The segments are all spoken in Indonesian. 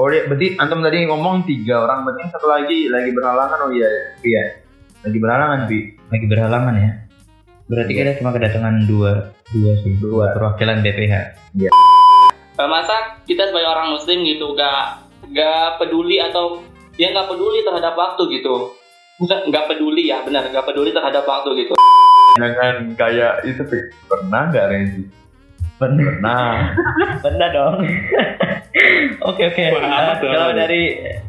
Oh iya, berarti antum tadi ngomong tiga orang, berarti yang satu lagi lagi berhalangan. Oh iya, iya. Lagi berhalangan, Bi. lagi berhalangan ya. Berarti kita cuma kedatangan dua dua sih, Dua. perwakilan BPH. Eh, masa kita sebagai orang muslim gitu gak gak peduli atau ya nggak peduli terhadap waktu gitu nggak nggak peduli ya benar nggak peduli terhadap waktu gitu Jangan kayak itu. Pernah nggak Renzi? Benar. Pernah. Benar dong. Oke oke. Wah, Nah, amat dong. kalau dari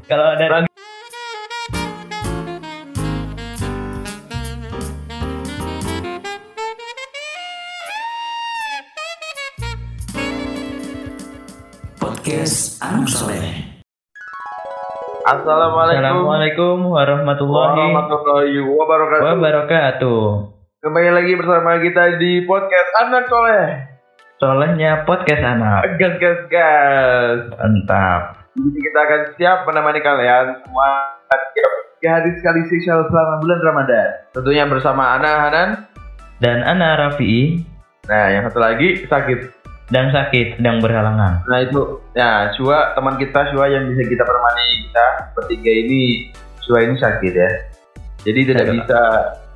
kalau dari Podcast Anak Soleh. Assalamualaikum Assalamualaikum warahmatullahi warahmatullahi wabarakatuh. wabarakatuh. Kembali lagi bersama kita di podcast Anak Soleh. Solehnya podcast anak. Gas, gas, gas. Mantap. Jadi kita akan siap menemani kalian semua ke hari sekali spesial selama bulan Ramadan. Tentunya bersama Ana Hanan. Dan Ana Rafi'i Nah, yang satu lagi sakit. dan sakit sedang berhalangan. Nah itu, ya Shua teman kita Shua yang bisa kita permani kita bertiga ini Shua ini sakit ya. Jadi tidak Aduh. bisa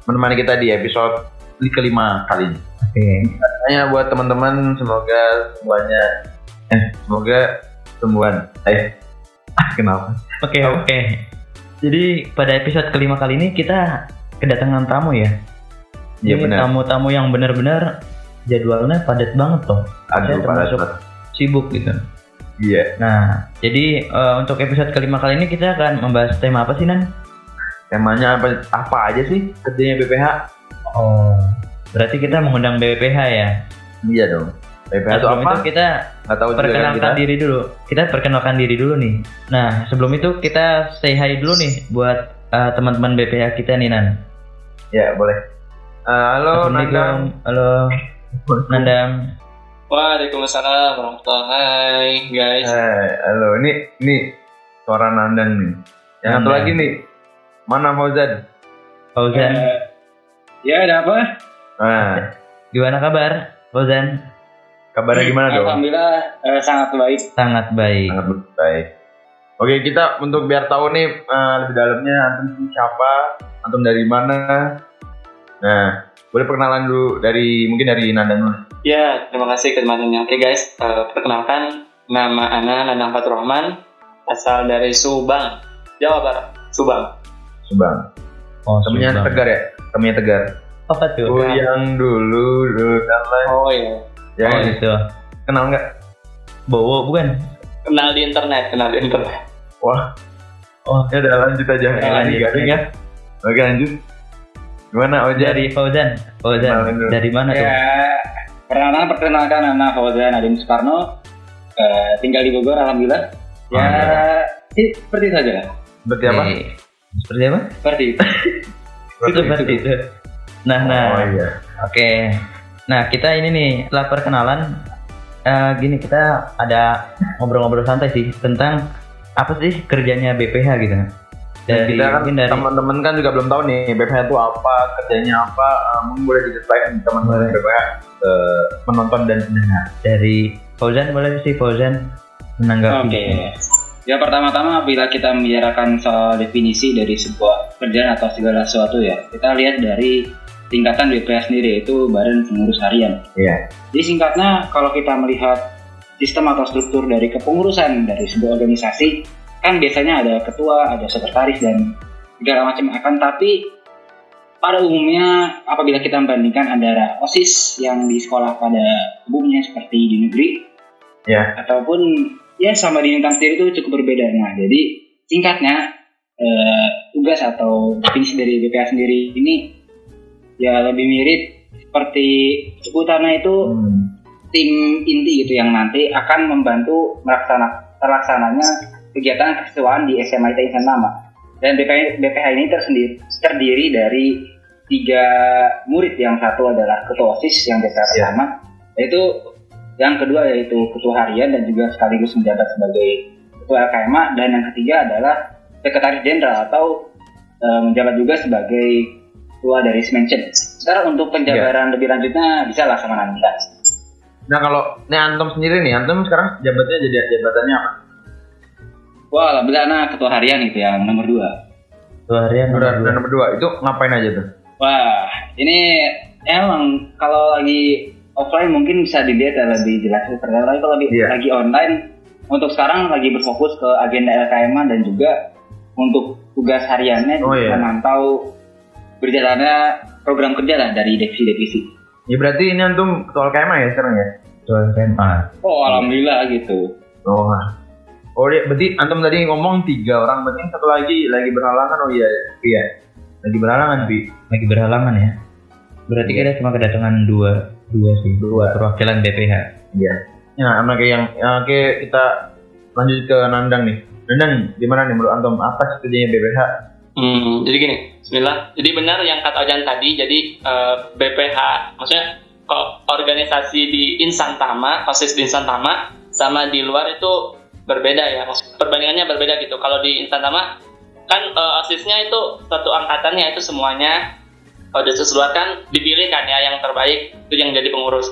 menemani kita di episode kelima kali ini. Oke. Hanya buat teman-teman semoga semuanya eh semoga sembuhan. Eh ah, kenapa? Oke Apa? oke. Jadi pada episode kelima kali ini kita kedatangan tamu ya. Iya Ini benar. tamu-tamu yang benar-benar jadwalnya padat banget toh. Aduh, termasuk banget. sibuk gitu. Iya. Nah, jadi eh, untuk episode kelima kali ini kita akan membahas tema apa sih Nan? Temanya apa apa aja sih kerjanya BPH? Oh, berarti kita mengundang BPH ya. Iya dong. BPH Nah, itu sebelum apa? itu kita Nggak tahu juga kan perkenalkan kita. diri dulu. Kita perkenalkan diri dulu nih. Nah, sebelum itu kita say hi dulu nih buat eh, teman-teman BPH kita nih Nan. Ya boleh. Eh, halo Nandang. Assalamualaikum. Halo Nandang. Waalaikumsalam warahmatullahi Hai guys Eh, halo, ini ini suara Nandang nih. Yang satu lagi nih, mana Fauzan? Fauzan. Eh, ya ada apa Nah, Gimana kabar? Fauzan? kabarnya gimana dong? Alhamdulillah eh, sangat baik Sangat baik. Sangat baik. Oke, kita untuk biar tahu nih eh, lebih dalamnya antum siapa, antum dari mana. Nah, boleh perkenalan dulu dari mungkin dari Nandang dulu. ya terima kasih kesempatannya oke guys eh, perkenalkan nama Ana Nanang Fatur Rahman asal dari Subang Jawa Barat Subang Subang. Oh, Temennya Subang. Tegar ya? Temennya Tegar. Apa tuh? Oh, yang dulu dulu lah. oh iya Yang Oh, itu. kenal nggak? Bowo bukan? kenal di internet kenal di internet Wah, Oh, ya udah lanjut aja. Ya, lanjut. garing ya. Oke lanjut. Gimana Oja? dari Fauzan. Fauzan. Dari mana tuh? Ya, pertama perkenalkan nama Fauzan Adin Soekarno, eh, tinggal di Bogor, alhamdulillah. Ya, i- seperti itu saja, Seperti apa? Eh, Seperti apa? seperti itu. itu seperti itu. Nah, nah. Oh iya. Oke. Nah, kita ini nih setelah perkenalan eh, gini kita ada ngobrol-ngobrol santai sih tentang apa sih kerjanya BPH gitu. Dan kita kan mungkin dari teman-teman kan juga belum tahu nih BPH itu apa, kerjanya apa. Eh, mungkin boleh diceritain teman-teman Boleh. BPH eh, menonton dan mendengar. dari Fauzan boleh sih Fauzan menanggapi. Oke. Ya pertama-tama bila kita membicarakan soal definisi dari sebuah kerjaan atau segala sesuatu ya, kita lihat dari tingkatan BPH sendiri yaitu Badan Pengurus Harian. Iya. Jadi singkatnya kalau kita melihat sistem atau struktur dari kepengurusan dari sebuah organisasi kan biasanya ada ketua, ada sekretaris dan segala macam akan tapi pada umumnya apabila kita membandingkan antara OSIS yang di sekolah pada umumnya seperti di negeri Iya. ataupun ya sama di lingkungan sendiri itu cukup berbeda. Nah, jadi singkatnya eh, tugas atau definisi dari BPH sendiri ini ya lebih mirip seperti sebutannya itu Hmm. tim inti gitu yang nanti akan membantu melaksana terlaksananya kegiatan kesesuaian di SMA IT Insan Nama. Dan BPH, BPH ini tersendiri, terdiri dari tiga murid yang satu adalah ketua OSIS yang biasa Ya. pertama, yaitu yang kedua yaitu ketua harian dan juga sekaligus menjabat sebagai ketua LKMA dan yang ketiga adalah sekretaris jenderal atau eh, menjabat juga sebagai ketua dari Semenchen. Sekarang untuk penjabaran lebih lanjutnya bisa lah sama Nanda. Nah kalau ini antum sendiri nih, antum sekarang jabatannya jadi jabatannya apa? Wah, alhamdulillah anak ketua harian itu yang nomor dua. Ketua harian Udah, udah nomor dua. Itu ngapain aja tuh? Wah, ini emang kalau lagi offline mungkin bisa dilihat ya lebih jelas. Ternyata kalau lagi, Iya. lagi online, untuk sekarang lagi berfokus ke agenda LKM dan juga untuk tugas hariannya Oh, iya. memantau berjalannya program kerja lah dari divisi-divisi. Ya berarti ini antum ketua LKMA ya sekarang ya? Ketua SMA. Oh, alhamdulillah gitu. Oh, nah. oh dia, berarti antum tadi ngomong tiga orang, berarti satu lagi lagi berhalangan. Oh iya, Pi ya. Lagi berhalangan, Pi. Lagi berhalangan ya. Berarti kita cuma kedatangan dua dua sih. Dua. Perwakilan BPH. Iya. Ya, sama kayak yang, ya, oke kita lanjut ke Nandang nih. Nandang, gimana nih menurut antum? Apa sih kerjanya BPH? Hmm, jadi gini, Bismillah. Jadi benar yang kata Ojan tadi, jadi eh, BPH, maksudnya organisasi di Insan Tama, OSIS di Insan Tama, sama di luar itu berbeda ya. Maksud- Perbandingannya berbeda gitu. Kalau di Insan Tama, kan eh, OSISnya itu satu angkatan ya, itu semuanya. Kalau OSIS luar kan dipilih kan ya, yang terbaik itu yang jadi pengurus.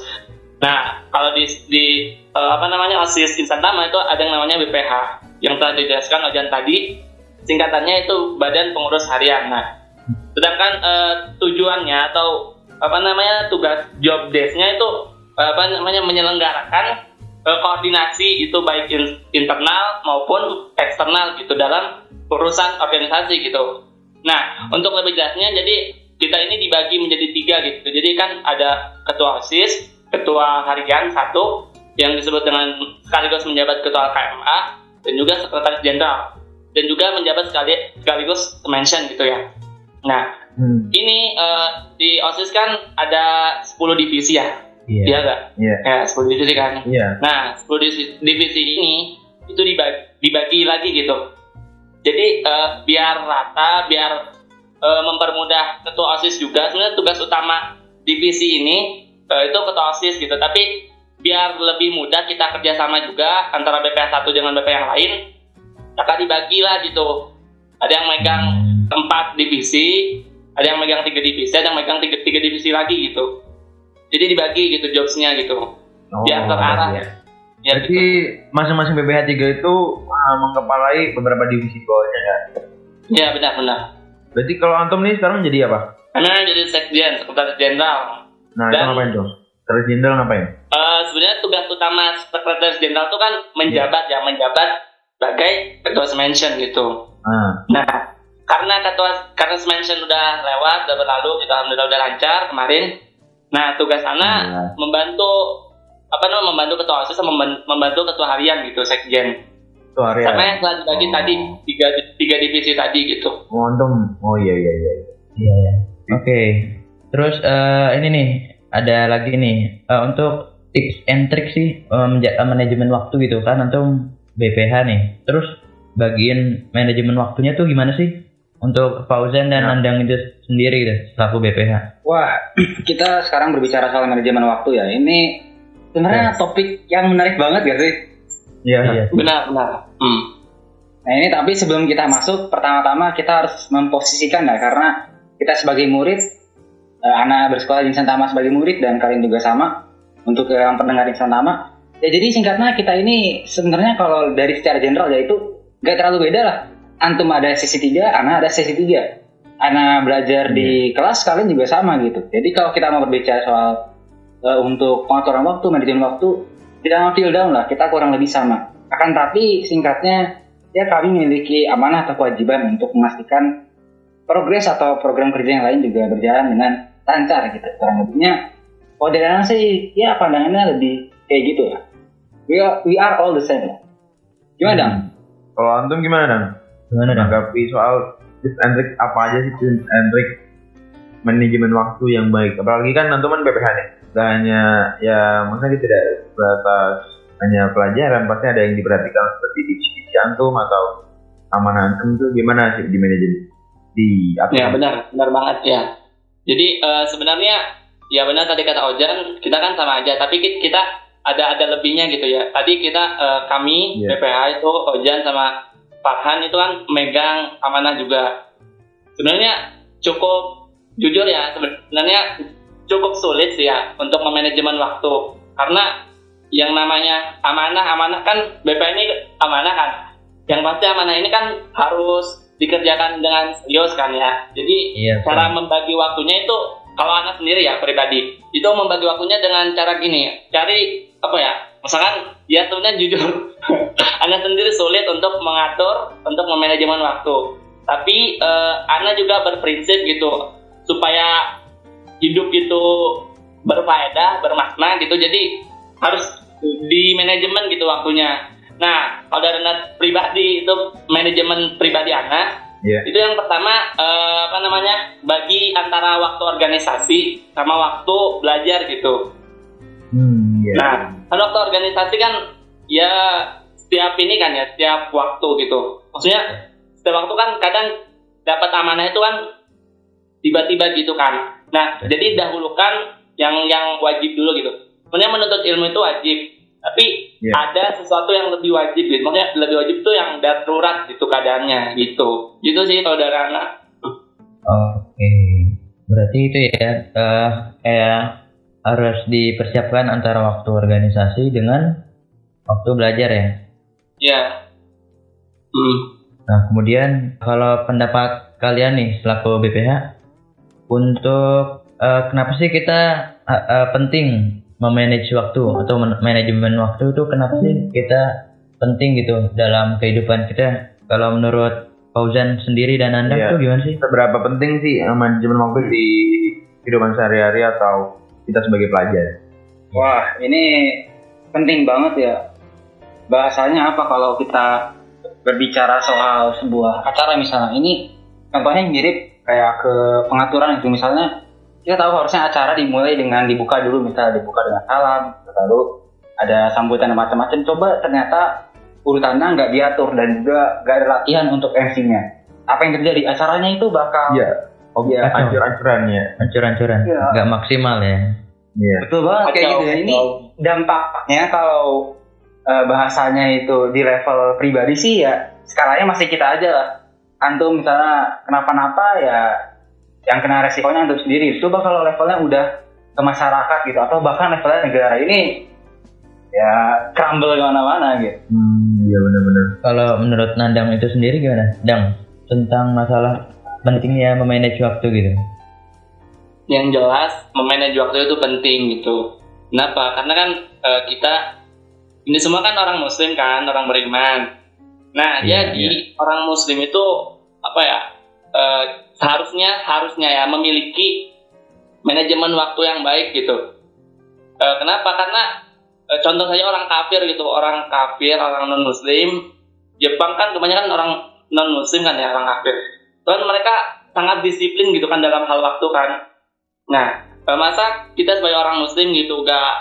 Nah, kalau di, di eh, apa namanya OSIS Insan Tama itu ada yang namanya BPH, yang telah dijelaskan Ojan tadi, singkatannya itu Badan Pengurus Harian. Nah, sedangkan eh, tujuannya atau apa namanya tugas job desk-nya itu eh, apa namanya menyelenggarakan eh, koordinasi itu baik in- internal maupun eksternal gitu dalam urusan organisasi gitu. Nah, untuk lebih jelasnya jadi kita ini dibagi menjadi tiga gitu. Jadi kan ada ketua OSIS, ketua harian satu yang disebut dengan sekaligus menjabat ketua KMA dan juga sekretaris jenderal dan juga menjabat sekali sekaligus mention gitu ya. Nah, Hmm. ini eh, di OSIS kan ada 10 divisi ya. Iya. Iya enggak? Iya. Ya, 10 divisi kan. Iya. Nah, 10 divisi, divisi ini itu dibagi, dibagi lagi gitu. Jadi eh, biar rata, biar eh, mempermudah ketua OSIS juga. Sebenarnya tugas utama divisi ini eh, itu ketua OSIS gitu. Tapi biar lebih mudah kita kerjasama juga antara BPH satu dengan BPH yang lain, maka dibagi lah gitu. Ada yang megang empat divisi, ada yang megang tiga divisi, ada yang megang tiga, tiga divisi lagi gitu. Jadi dibagi gitu jobsnya gitu. Oh, terarah. iya. Ya, Berarti gitu. masing-masing BPH 3 itu ah, mengkepalai beberapa divisi di bawahnya ya. Ya benar-benar. Berarti kalau antum nih sekarang jadi apa? Karena jadi sekjen, sekretaris jenderal. Nah, itu Dan- ngapain tuh? Terus jenderal ngapain? Eh, sebenarnya tugas utama sekretaris jenderal itu kan menjabat ya, menjabat sebagai ketua mention gitu. Ah, Nah, karena ketua karena mention udah lewat, udah berlalu, kita alhamdulillah udah lancar kemarin. Nah, tugas anak Iya. membantu apa namanya membantu ketua OSIS membantu ketua harian gitu, sekjen. itu hari Sama ya. yang telah dibagi Oh. tadi tiga tiga divisi tadi gitu. Oh. Oh iya iya iya. Iya ya. Oke. Terus eh, ini nih ada lagi nih eh, untuk tips and trick sih eh, manajemen waktu gitu kan antum BPH nih. Terus bagian manajemen waktunya tuh gimana sih untuk Fauzan dan Ya. Nandang itu sendiri gitu selaku BPH? Wah, kita sekarang berbicara soal manajemen waktu ya. Ini sebenarnya topik yang menarik banget gak sih? Iya. Benar, benar. Hmm. Nah ini tapi sebelum kita masuk, pertama-tama kita harus memposisikan ya, karena kita sebagai murid, eh, anak bersekolah di Insan Tama sebagai murid dan kalian juga sama untuk yang pendengar Insan Tama. Ya jadi singkatnya kita ini sebenarnya kalau dari secara general yaitu gak terlalu beda lah. Antum ada sesi 3, anak ada sesi 3. Anak belajar di kelas, kalian juga sama gitu. Jadi kalau kita mau berbicara soal eh, untuk pengaturan waktu, manajemen waktu, tidak feel down lah, kita kurang lebih sama. Akan tapi singkatnya, ya kami memiliki amanah atau kewajiban untuk memastikan progres atau program kerja yang lain juga berjalan dengan lancar gitu. Kurang lebihnya, kalau dari sih, ya pandangannya lebih kayak gitu lah. We are, we are all the same. Gimana, Dang? Kalau antum gimana, Dan? Gimana dong? Menanggapi soal tips and trick apa aja sih tips and trick manajemen waktu yang baik. Apalagi kan antum kan BPH nih. Gak hanya ya maksudnya dia tidak sebatas hanya pelajaran, pasti ada yang diperhatikan seperti divisi antum atau amanah antum itu gimana sih di manajemen di apa? Ya benar, benar banget ya. Jadi eh, sebenarnya ya benar tadi kata Ojan, kita kan sama aja, tapi ki- kita ada ada lebihnya gitu ya. Tadi kita eh, kami Iya. PPH itu Ojan sama Farhan itu kan megang amanah juga. Sebenarnya cukup jujur ya, sebenarnya cukup sulit sih ya untuk memanajemen waktu karena yang namanya amanah amanah kan BP ini amanah kan yang pasti amanah ini kan harus dikerjakan dengan serius kan ya. Jadi Iya. cara membagi waktunya itu kalau anak sendiri ya pribadi. Itu membagi waktunya dengan cara gini. Cari apa ya misalkan ya sebenarnya jujur anak sendiri sulit untuk mengatur untuk memanajemen waktu. Tapi eh, anak juga berprinsip gitu supaya hidup itu berfaedah bermakna gitu. Jadi harus di manajemen gitu waktunya. Nah kalau dari anak pribadi itu manajemen pribadi anak Iya. itu yang pertama eh, apa namanya bagi antara waktu organisasi sama waktu belajar gitu. Hmm, iya. nah kan waktu organisasi kan ya setiap ini kan ya setiap waktu gitu. Maksudnya setiap waktu kan kadang dapat amanah itu kan tiba-tiba gitu kan. Nah jadi dahulukan yang yang wajib dulu gitu. Sebenarnya menuntut ilmu itu wajib tapi Iya. ada sesuatu yang lebih wajib gitu maksudnya lebih wajib itu yang darurat gitu keadaannya gitu gitu sih kalau dari anak Oke, berarti itu ya eh, kayak harus dipersiapkan antara waktu organisasi dengan waktu belajar ya. ya hmm. Nah, kemudian kalau pendapat kalian nih selaku BPH untuk eh, kenapa sih kita eh, eh, penting memanage waktu atau men- manajemen waktu itu kenapa sih kita penting gitu dalam kehidupan kita? Kalau menurut Fauzan sendiri dan Anda Iya. tuh gimana sih? Seberapa penting sih eh, manajemen waktu di kehidupan sehari-hari atau kita sebagai pelajar? Wah, ini penting banget ya. Bahasanya apa kalau kita berbicara soal sebuah acara misalnya ini contohnya mirip kayak ke pengaturan itu misalnya kita tahu harusnya acara dimulai dengan dibuka dulu misalnya dibuka dengan salam lalu ada sambutan dan macam-macam coba ternyata urutannya nggak diatur dan juga nggak ada latihan untuk MC-nya apa yang terjadi acaranya itu bakal Iya. Oh, Iya. ancur-ancurannya. Hancur-hancuran, Iya. nggak maksimal ya. Iya. betul banget kayak gitu ya ini dampaknya kalau eh, bahasanya itu di level pribadi sih ya skalanya masih kita aja lah antum misalnya kenapa-napa ya yang kena resikonya antum sendiri coba kalau levelnya udah ke masyarakat gitu atau bahkan levelnya negara ini ya crumble ke mana-mana gitu Hmm, iya benar-benar. Kalau menurut Nandang itu sendiri gimana? Dang, tentang masalah pentingnya memanage waktu gitu. yang jelas memanage waktu itu penting gitu. Kenapa? Karena kan eh, kita ini semua kan orang muslim kan, orang beriman. Nah, Iya, jadi orang muslim itu apa ya? Eh, seharusnya harusnya ya memiliki manajemen waktu yang baik gitu. Eh, kenapa? Karena eh, contoh saja orang kafir gitu, orang kafir, orang non muslim, Jepang kan kebanyakan orang non muslim kan ya orang kafir. Dan mereka sangat disiplin gitu kan dalam hal waktu kan. Nah, masa kita sebagai orang muslim gitu gak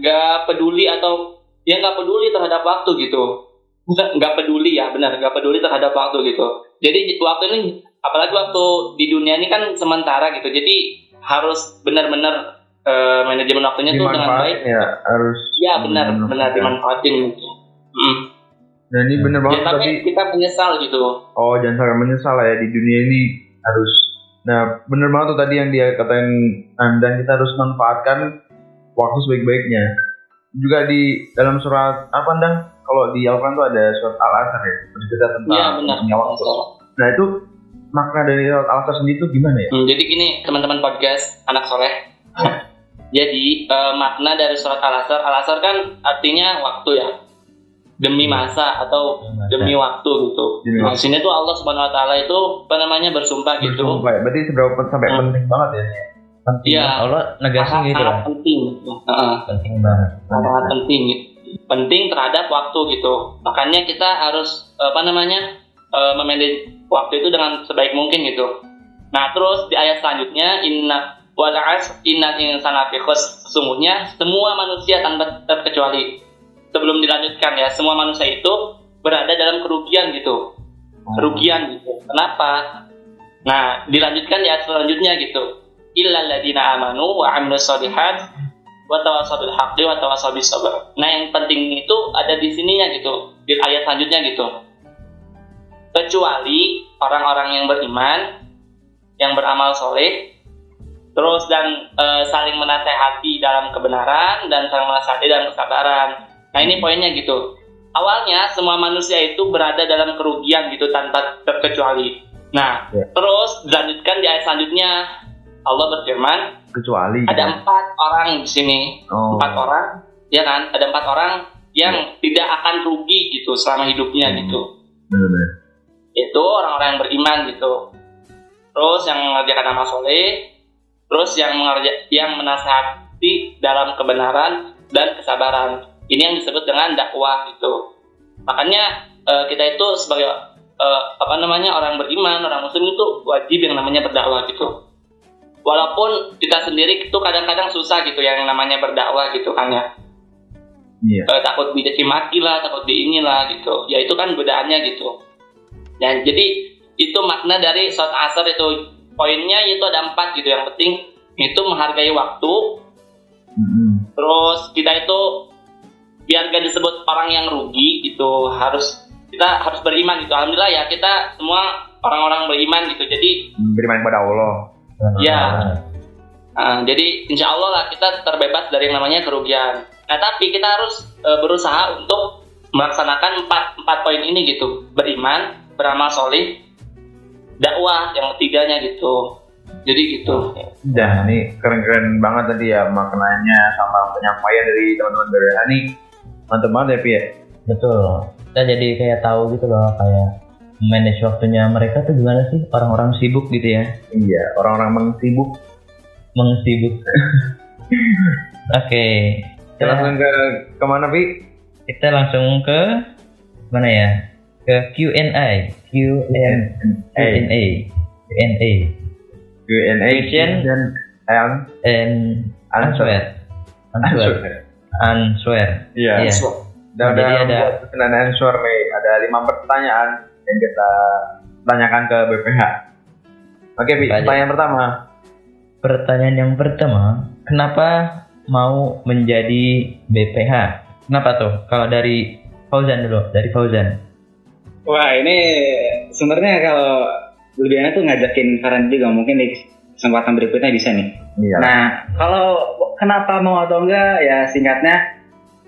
gak peduli atau ya nggak peduli terhadap waktu gitu. Bukan nggak peduli ya, benar nggak peduli terhadap waktu gitu. Jadi waktu ini apalagi waktu di dunia ini kan sementara gitu. Jadi harus benar-benar eh, manajemen waktunya tuh dengan baik. Ya harus. Ya benar Hmm, benar dimanfaatin gitu. Mm. Nah ini benar Ya, banget tapi tapi kita menyesal gitu. oh jangan sampai menyesal lah ya di dunia ini harus. Nah benar banget tuh tadi yang dia katain Andan kita harus manfaatkan waktu sebaik-baiknya. Juga di dalam surat apa Andang? Kalau di Al-Quran tuh ada surat Al-Asr ya, bercerita tentang Iya benar. punya waktu. Nah itu makna dari surat Al-Asr sendiri itu gimana ya? Hmm, jadi gini teman-teman podcast anak soleh. jadi eh, makna dari surat al-asr, al-asr kan artinya waktu ya, demi masa atau demi waktu gitu. Demi Nah, sini tuh Allah subhanahu wa taala itu apa namanya bersumpah gitu. Bersumpah ya. Berarti seberapa sampai Hmm. penting banget ya? Penting. Iya. Allah negasin gitu sangat lah. penting. gitu. Heeh, Penting banget. sangat penting. gitu. Penting terhadap waktu gitu. Makanya kita harus apa namanya eh, memanage waktu itu dengan sebaik mungkin gitu. Nah terus di ayat selanjutnya inna wal inna insana fi sesungguhnya semua manusia tanpa terkecuali. Sebelum dilanjutkan ya semua manusia itu berada dalam kerugian gitu. Kerugian gitu. Kenapa? Nah dilanjutkan di ayat selanjutnya gitu. Illal ladina amanu wa amilus solihat wa tawassaw bil haqqi wa tawassaw bis sabr. Nah yang penting itu ada di sininya gitu di ayat selanjutnya gitu. Kecuali orang-orang yang beriman yang beramal soleh terus dan eh, saling menasehati dalam kebenaran dan saling menasehati dalam kesabaran. Nah ini poinnya gitu. Awalnya semua manusia itu berada dalam kerugian gitu tanpa terkecuali. Nah, Ya. terus dilanjutkan di ayat selanjutnya Allah berfirman, kecuali ada empat orang di sini, oh empat orang, ya kan? Ada empat orang yang tidak akan rugi gitu selama hidupnya Hmm. gitu. benar-benar Itu orang-orang yang beriman gitu. Terus yang mengerjakan amal soleh, terus yang mengerja, yang menasihati dalam kebenaran dan kesabaran. Ini yang disebut dengan dakwah gitu. Makanya eh, kita itu sebagai eh, apa namanya orang beriman, orang muslim itu wajib yang namanya berdakwah gitu. Walaupun kita sendiri itu kadang-kadang susah gitu yang namanya berdakwah gitu kan ya. iya Eh, takut dicaci maki lah, takut di inilah gitu. Ya itu kan godaannya gitu. Dan jadi itu makna dari sholat asar itu poinnya itu ada empat gitu. Yang penting itu menghargai waktu. Mm-mm. Terus kita itu biar gak disebut orang yang rugi itu harus kita harus beriman gitu. Alhamdulillah ya kita semua orang-orang beriman gitu. Jadi beriman kepada Allah Ya. uh, jadi insya Allah lah kita terbebas dari yang namanya kerugian. Nah tapi kita harus uh, berusaha untuk melaksanakan empat empat poin ini gitu. Beriman, beramal solih, dakwah yang ketiganya gitu. Jadi gitu. Dah, ini keren-keren banget tadi ya maknanya sama penyampaian dari teman-teman BPH nih. Mantep banget ya, Pi ya. Betul. Kita jadi kayak tahu gitu loh kayak manage waktunya mereka tuh gimana sih orang-orang sibuk gitu ya Iya, orang-orang mengsibuk. mengsibuk. Oke. Kita langsung ke ke mana, Pi? kita langsung ke mana ya? Ke Q&A. Q&A. Q&A. Q&A. Q&A Question. dan and And answer. Answer. Answer. Iya. Iya. Dan Jadi ada and answer nih. Ada lima pertanyaan yang kita tanyakan ke BPH. Oke, aja? Pertanyaan pertama. Pertanyaan yang pertama, kenapa mau menjadi BPH? Kenapa tuh? Kalau dari Fauzan dulu, dari Fauzan. Wah ini sebenarnya kalau lebih enak tuh ngajakin Farhan juga mungkin di kesempatan berikutnya bisa nih. Iya. Nah kalau kenapa mau atau enggak ya singkatnya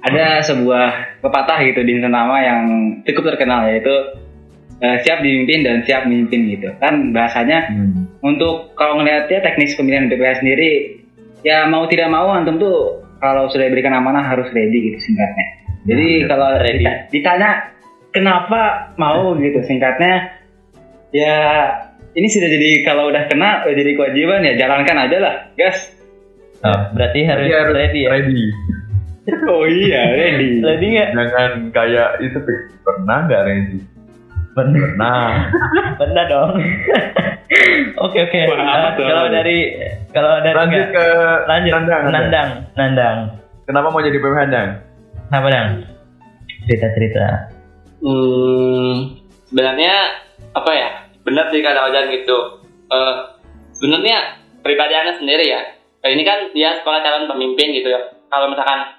ada sebuah pepatah gitu di Nusantara yang cukup terkenal yaitu eh, siap dipimpin dan siap memimpin gitu kan bahasanya Hmm. untuk kalau ngelihatnya teknis pemilihan BPH sendiri ya mau tidak mau antum tuh kalau sudah diberikan amanah harus ready gitu singkatnya. Jadi Nah, kalau ready. dita- ditanya kenapa mau gitu singkatnya ya ini sudah jadi kalau udah kena udah jadi kewajiban ya jalankan aja lah gas. Oh, berarti harus harus ready ya? ready. Oh iya ready. Ready nggak? Jangan kayak itu. Pernah nggak ready? Benar. Pernah. Benar dong. Oke oke. Eh? Kalau dari kalau dari Lanjut ke lanjut Nandang. Nandang. Nandang, Nandang. Kenapa mau jadi BPH Nandang? Apa dang? Cerita cerita. Hmm, sebenarnya apa ya? Benar sih kata Ojan gitu. Eh, sebenarnya pribadi anda sendiri ya. eh, Ini kan dia sekolah calon pemimpin gitu ya. Kalau misalkan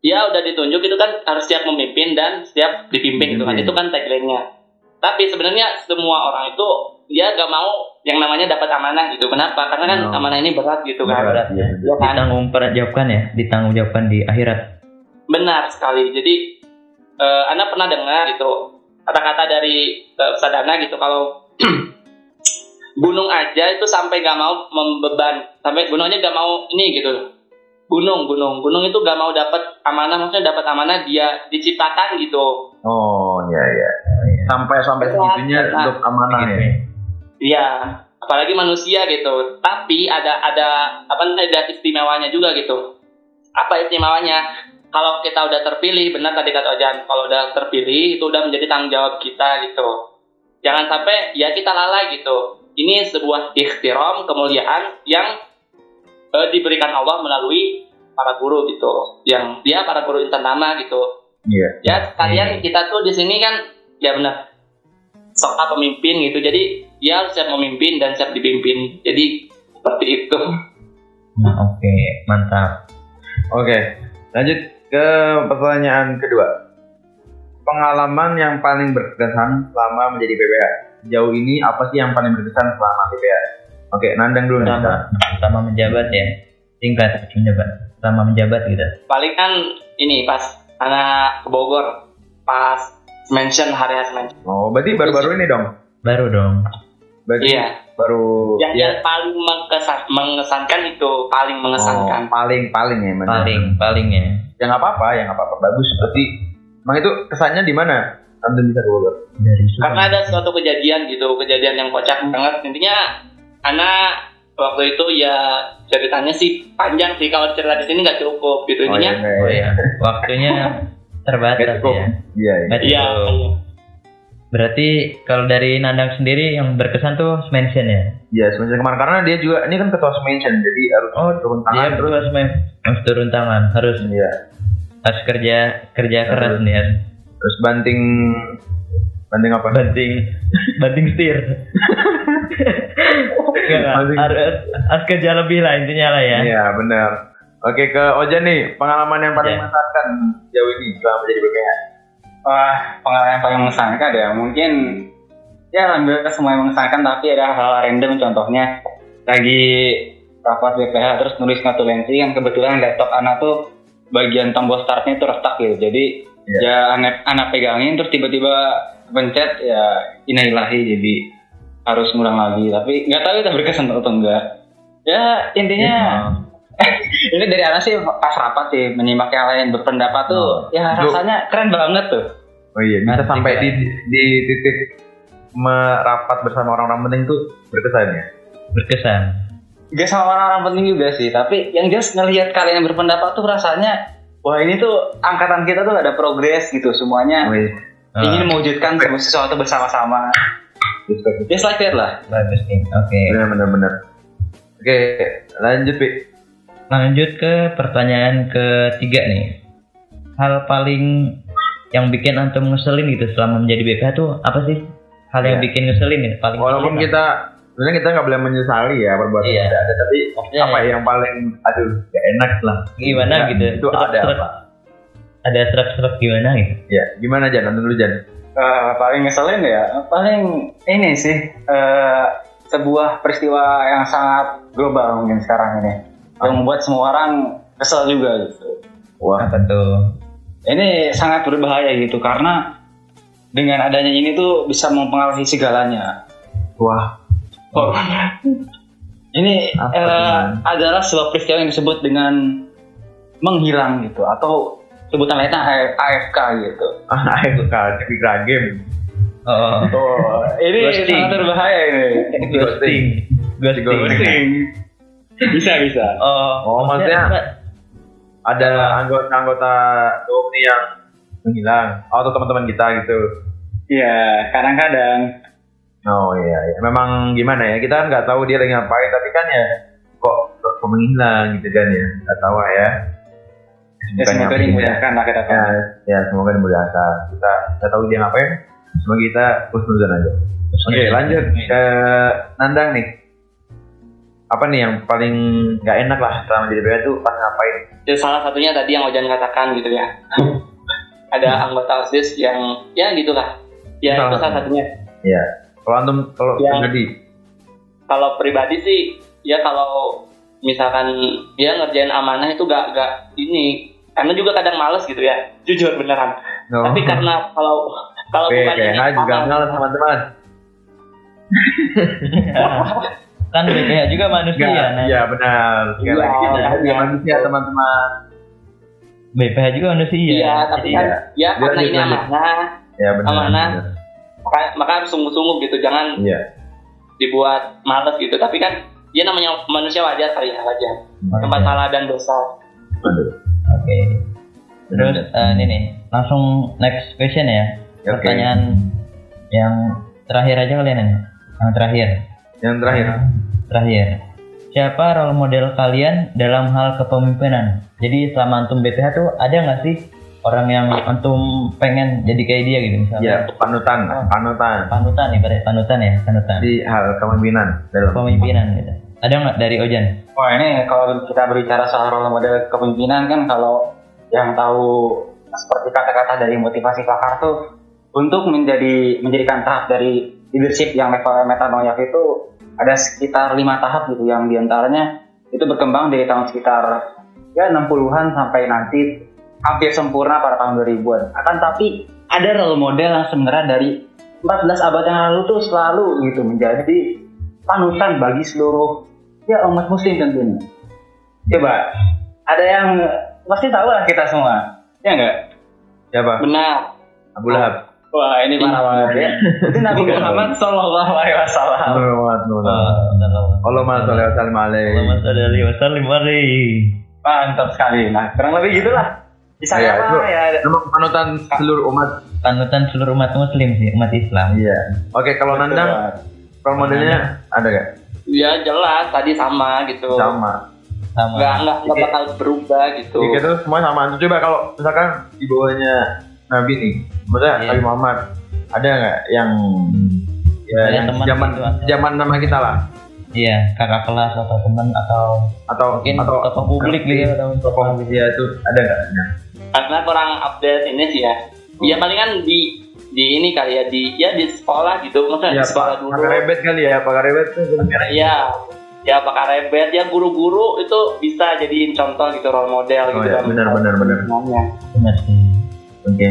dia udah ditunjuk itu kan harus siap memimpin dan siap dipimpin gitu kan. Itu kan tagline-nya. Tapi sebenarnya semua orang itu dia gak mau yang namanya dapat amanah gitu. Kenapa? Karena kan Oh. amanah ini berat gitu kan. Berat ya. Ya kan? Ditanggung perjawabkan ya, ditanggung jawabkan di akhirat. Benar sekali. Jadi eh, Anda pernah dengar gitu kata-kata dari eh, Ustadz Ana gitu kalau gunung aja itu sampai gak mau membeban sampai gunung aja gak mau ini gitu gunung gunung gunung itu gak mau dapat amanah maksudnya dapat amanah dia diciptakan gitu Oh iya iya. Sampai sampai segitunya untuk amanah ya. Iya, apalagi manusia gitu. Tapi ada ada apa namanya ada istimewanya juga gitu. Apa istimewanya? Kalau kita udah terpilih, benar tadi kata Ojan, kalau udah terpilih itu udah menjadi tanggung jawab kita gitu. Jangan sampai ya kita lalai gitu. Ini sebuah ikhtiram kemuliaan yang eh, diberikan Allah melalui para guru gitu. Yang dia para guru insan nama gitu Iya. ya sekalian kita tuh di sini kan ya benar soal pemimpin gitu jadi dia harus siap memimpin dan siap dipimpin jadi seperti itu Nah, oke, mantap. Oke. Lanjut ke pertanyaan kedua. Pengalaman yang paling berkesan selama menjadi BPH. Jauh ini apa sih yang paling berkesan selama BPH? Oke, Nandang dulu nih. Selama, selama menjabat ya, singkat menjabat. Selama menjabat gitu. paling kan ini pas anak ke Bogor pas mention hari hari mention. Oh, berarti baru-baru ini dong. Baru dong. Berarti Iya. baru Yang ya. yang paling mengesan, mengesankan itu paling mengesankan. Oh, paling paling ya benar. Paling paling ya. Ya nggak apa-apa, ya nggak apa-apa. Bagus. Berarti emang itu kesannya di mana? Anda bisa dulu. Dari Karena ada suatu kejadian gitu, kejadian yang kocak banget. Intinya, anak waktu itu ya ceritanya sih panjang sih kalau cerita di sini nggak cukup gitu Oh, intinya. iya, Oh iya. ya, waktunya terbatas cukup. ya. Iya, iya. Iya. Berarti kalau dari Nandang sendiri yang berkesan tuh mention ya. Iya, semenjak kemarin karena dia juga ini kan ketua mention, jadi harus Oh, turun tangan terus. harus harus turun tangan, harus Iya. harus kerja kerja keras Harus. nih ya. Terus banting banting apa? Banting banting setir. Enggak, harus, harus kerja lebih lah intinya lah ya. Iya, benar. Oke, ke Ojan nih, pengalaman yang paling Iya. mengesankan jauh ini selama menjadi BPH. Wah, pengalaman yang paling mengesankan ya. Mungkin ya alhamdulillah semua yang mengesankan tapi ada hal random contohnya lagi rapat BPH terus nulis notulensi yang kebetulan laptop anak tuh bagian tombol startnya itu retak gitu. Jadi Iya. ya anak anak pegangin terus tiba-tiba pencet ya inailahi jadi harus ngulang lagi tapi nggak tahu itu berkesan atau enggak ya intinya ini dari anak sih pas rapat sih menyimak yang lain berpendapat tuh ya Lu- rasanya keren banget tuh Oh iya, bisa Asik, sampai kan? di di titik merapat bersama orang-orang penting tuh berkesan ya. Berkesan. Gak sama orang-orang penting juga sih, tapi yang jelas ngelihat kalian yang berpendapat tuh rasanya wah ini tuh angkatan kita tuh ada progres gitu semuanya Oh, iya. ingin Oh, mewujudkan sesuatu bersama-sama. Just like that lah. Oke. Benar benar benar. Oke, lanjut, Pi. Lanjut ke pertanyaan ketiga nih. Hal paling yang bikin antum ngeselin gitu selama menjadi BPH tuh apa sih? Hal yang Iya. bikin ngeselin gitu paling Walaupun ngeselin kita sebenarnya kita nggak boleh menyesali ya perbuatan Iya. tidak ada, tapi Maksudnya apa yang paling aduh gak enak lah. gimana Ya, gitu? Itu Serak- ada serak- apa? Ada serak-serak gimana gitu? Ya, gimana Jan? Nanti dulu Jan. Eh, paling ngeselin ya, paling ini sih eh, sebuah peristiwa yang sangat global mungkin sekarang ini yang membuat semua orang kesel juga gitu. Wah, tuh? Ini sangat berbahaya gitu karena dengan adanya ini tuh bisa mempengaruhi segalanya. wah. Oh. Ini Apa eh, teman? adalah sebuah peristiwa yang disebut dengan menghilang gitu atau sebutan lainnya AFK gitu. Ah, AFK, Tikra game. Oh, Oh, ini Ghosting. sangat berbahaya ini. ghosting. Ghosting. Ghosting. Bisa bisa. Oh, Oh, maksudnya ada anggota-anggota Domi yang menghilang Oh, atau teman-teman kita gitu. Iya, kadang-kadang. Oh iya, iya. memang gimana ya? Kita kan nggak tahu dia lagi ngapain, tapi kan ya kok kok, menghilang gitu kan ya? Nggak tahu lah ya. Ya semoga Bukannya dimudahkan lah kita. Ya, ya semoga dimudahkan. Kita nggak tahu dia ngapain. Semoga kita husnuzon aja. Oke, lanjut ke Nandang nih. Apa nih yang paling nggak enak lah selama jadi BPH tuh pas ngapain? Jadi salah satunya tadi yang Ojan katakan gitu ya. Ada anggota OSIS yang ya gitulah. Ya Salah itu salah satunya. satunya. Ya, kalau antum kalau Ya. pribadi, Kalau pribadi sih ya kalau misalkan dia ngerjain amanah itu gak gak ini karena juga kadang males gitu ya jujur beneran no. tapi karena kalau kalau bukan juga males teman-teman. kan BPH juga manusia. Nah, Iya benar. Sekali Iya, lagi kita juga manusia teman-teman. BPH juga manusia. iya tapi Jadi, kan ya karena Lanjut, ini amanah Ya benar. Amanah. benar. maka, maka harus sungguh-sungguh gitu jangan Iya. dibuat males gitu tapi kan dia namanya manusia wajar kali ya wajar tempat salah dan dosa. Oke. Terus eh, ini nih, langsung next question ya. Oke. Pertanyaan yang terakhir aja kalian ini. Yang terakhir. Yang terakhir. Terakhir. Siapa role model kalian dalam hal kepemimpinan? Jadi selama antum BPH tuh ada nggak sih orang yang antum pengen jadi kayak dia gitu misalnya? Ya panutan, Oh. panutan Panutan ibarat panutan ya, panutan. di hal kepemimpinan dalam. Kepemimpinan gitu. Ada nggak dari Ojan? Wah ini kalau kita berbicara soal role model kepemimpinan kan kalau yang tahu seperti kata-kata dari motivasi pakar tuh untuk menjadi menjadikan tahap dari leadership yang level metanoia itu ada sekitar lima tahap gitu yang di antaranya itu berkembang dari tahun sekitar ya 60-an sampai nanti hampir sempurna pada tahun 2000-an. Akan tapi ada role model yang sebenarnya dari 14 abad yang lalu tuh selalu gitu menjadi panutan bagi seluruh ya umat muslim tentunya. Coba ada yang pasti tahu lah kita semua, ya enggak? Siapa? Benar. Abu Lahab. Wah ini parah banget ya. Itu Nabi Muhammad Shallallahu Alaihi Wasallam. Sallim alaihi. Muhammad sallallahu alaihi wasallam Mantap sekali. Nah kurang lebih gitulah. Bisa Iya, apa itu- ya? Panutan seluruh umat. Panutan seluruh umat muslim sih, umat Islam. Iya. Oke, kalau Nandang role modelnya ada gak? Ya jelas tadi sama gitu. Sama. Sama. Nggak nggak nggak Oke. bakal berubah gitu. Jadi kita semua sama. Coba kalau misalkan di bawahnya Nabi nih, maksudnya Iya. Nabi Muhammad, ada nggak yang ya yang zaman gitu, atau- zaman nama kita lah Iya, kakak kelas atau teman atau atau mungkin atau tokoh publik gitu atau tokoh ya itu ada nggak? Karena kurang update ini sih ya. Ya paling kan di di ini kali ya di ya di sekolah gitu maksudnya Ya di sekolah Pak, dulu. pakai rebet kali ya, pakai rebet tuh. Iya. Ya pakai rebet ya guru-guru itu bisa jadiin contoh gitu role model Oh gitu ya, kan. benar benar benar. Benar sih. Oke.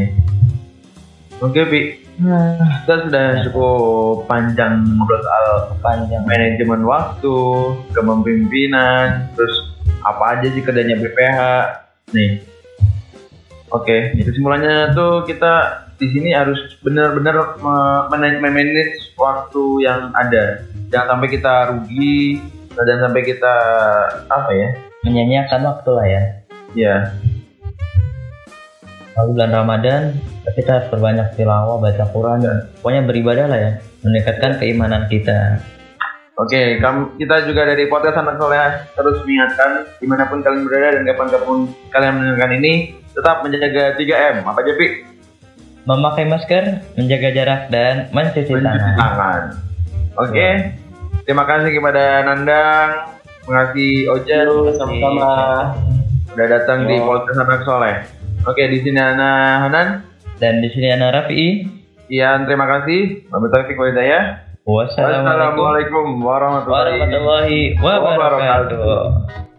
Oke, Pi. Kita sudah cukup panjang ngobrol soal Panjang. manajemen waktu, kepemimpinan, terus apa aja sih kerjanya BPH. Nih. Oke, kesimpulannya tuh kita di sini harus benar-benar me- manage manage waktu yang ada. Jangan sampai kita rugi, jangan sampai kita apa ya? Menyanyiakan waktu lah ya. Ya, Lalu bulan Ramadan kita harus perbanyak tilawah, baca Quran, pokoknya beribadah lah ya, meningkatkan keimanan kita. Oke, kam- kita juga dari podcast anak soleh terus mengingatkan di mana pun kalian berada dan kapan pun kalian mendengarkan ini tetap menjaga 3M. Apa aja, Pi? Memakai masker, menjaga jarak dan mencuci Mencuci tangan. tangan. Oke, terima kasih kepada Nandang, terima kasih Ojan Sama-sama. udah datang di podcast anak soleh. Oke, di sini Ana Hanan. Dan di sini Ana Rafi'i. Ian, terima kasih. Wabillahi taufiq walhidayah. Wassalamualaikum Wassalamualaikum warahmatullahi warahmatullahi wabarakatuh.